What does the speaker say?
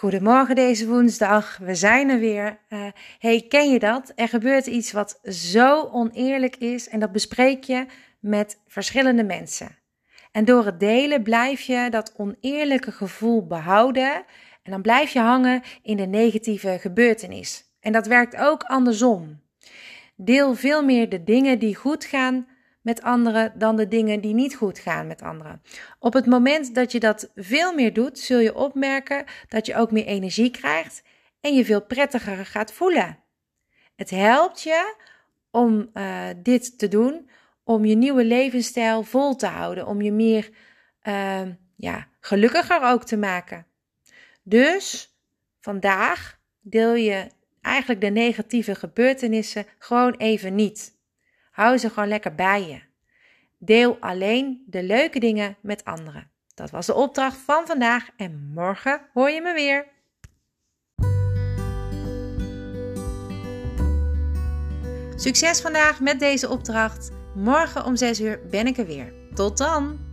Goedemorgen deze woensdag, we zijn er weer. Uh, hey, ken je dat? Er gebeurt iets wat zo oneerlijk is en dat bespreek je met verschillende mensen. En door het delen blijf je dat oneerlijke gevoel behouden en dan blijf je hangen in de negatieve gebeurtenis. En dat werkt ook andersom. Deel veel meer de dingen die goed gaan met anderen dan de dingen die niet goed gaan met anderen. Op het moment dat je dat veel meer doet, zul je opmerken dat je ook meer energie krijgt en je veel prettiger gaat voelen. Het helpt je om uh, dit te doen, om je nieuwe levensstijl vol te houden, om je meer uh, ja, gelukkiger ook te maken. Dus vandaag deel je eigenlijk de negatieve gebeurtenissen gewoon even niet. Hou ze gewoon lekker bij je. Deel alleen de leuke dingen met anderen. Dat was de opdracht van vandaag en morgen hoor je me weer. Succes vandaag met deze opdracht. Morgen om 6 uur ben ik er weer. Tot dan!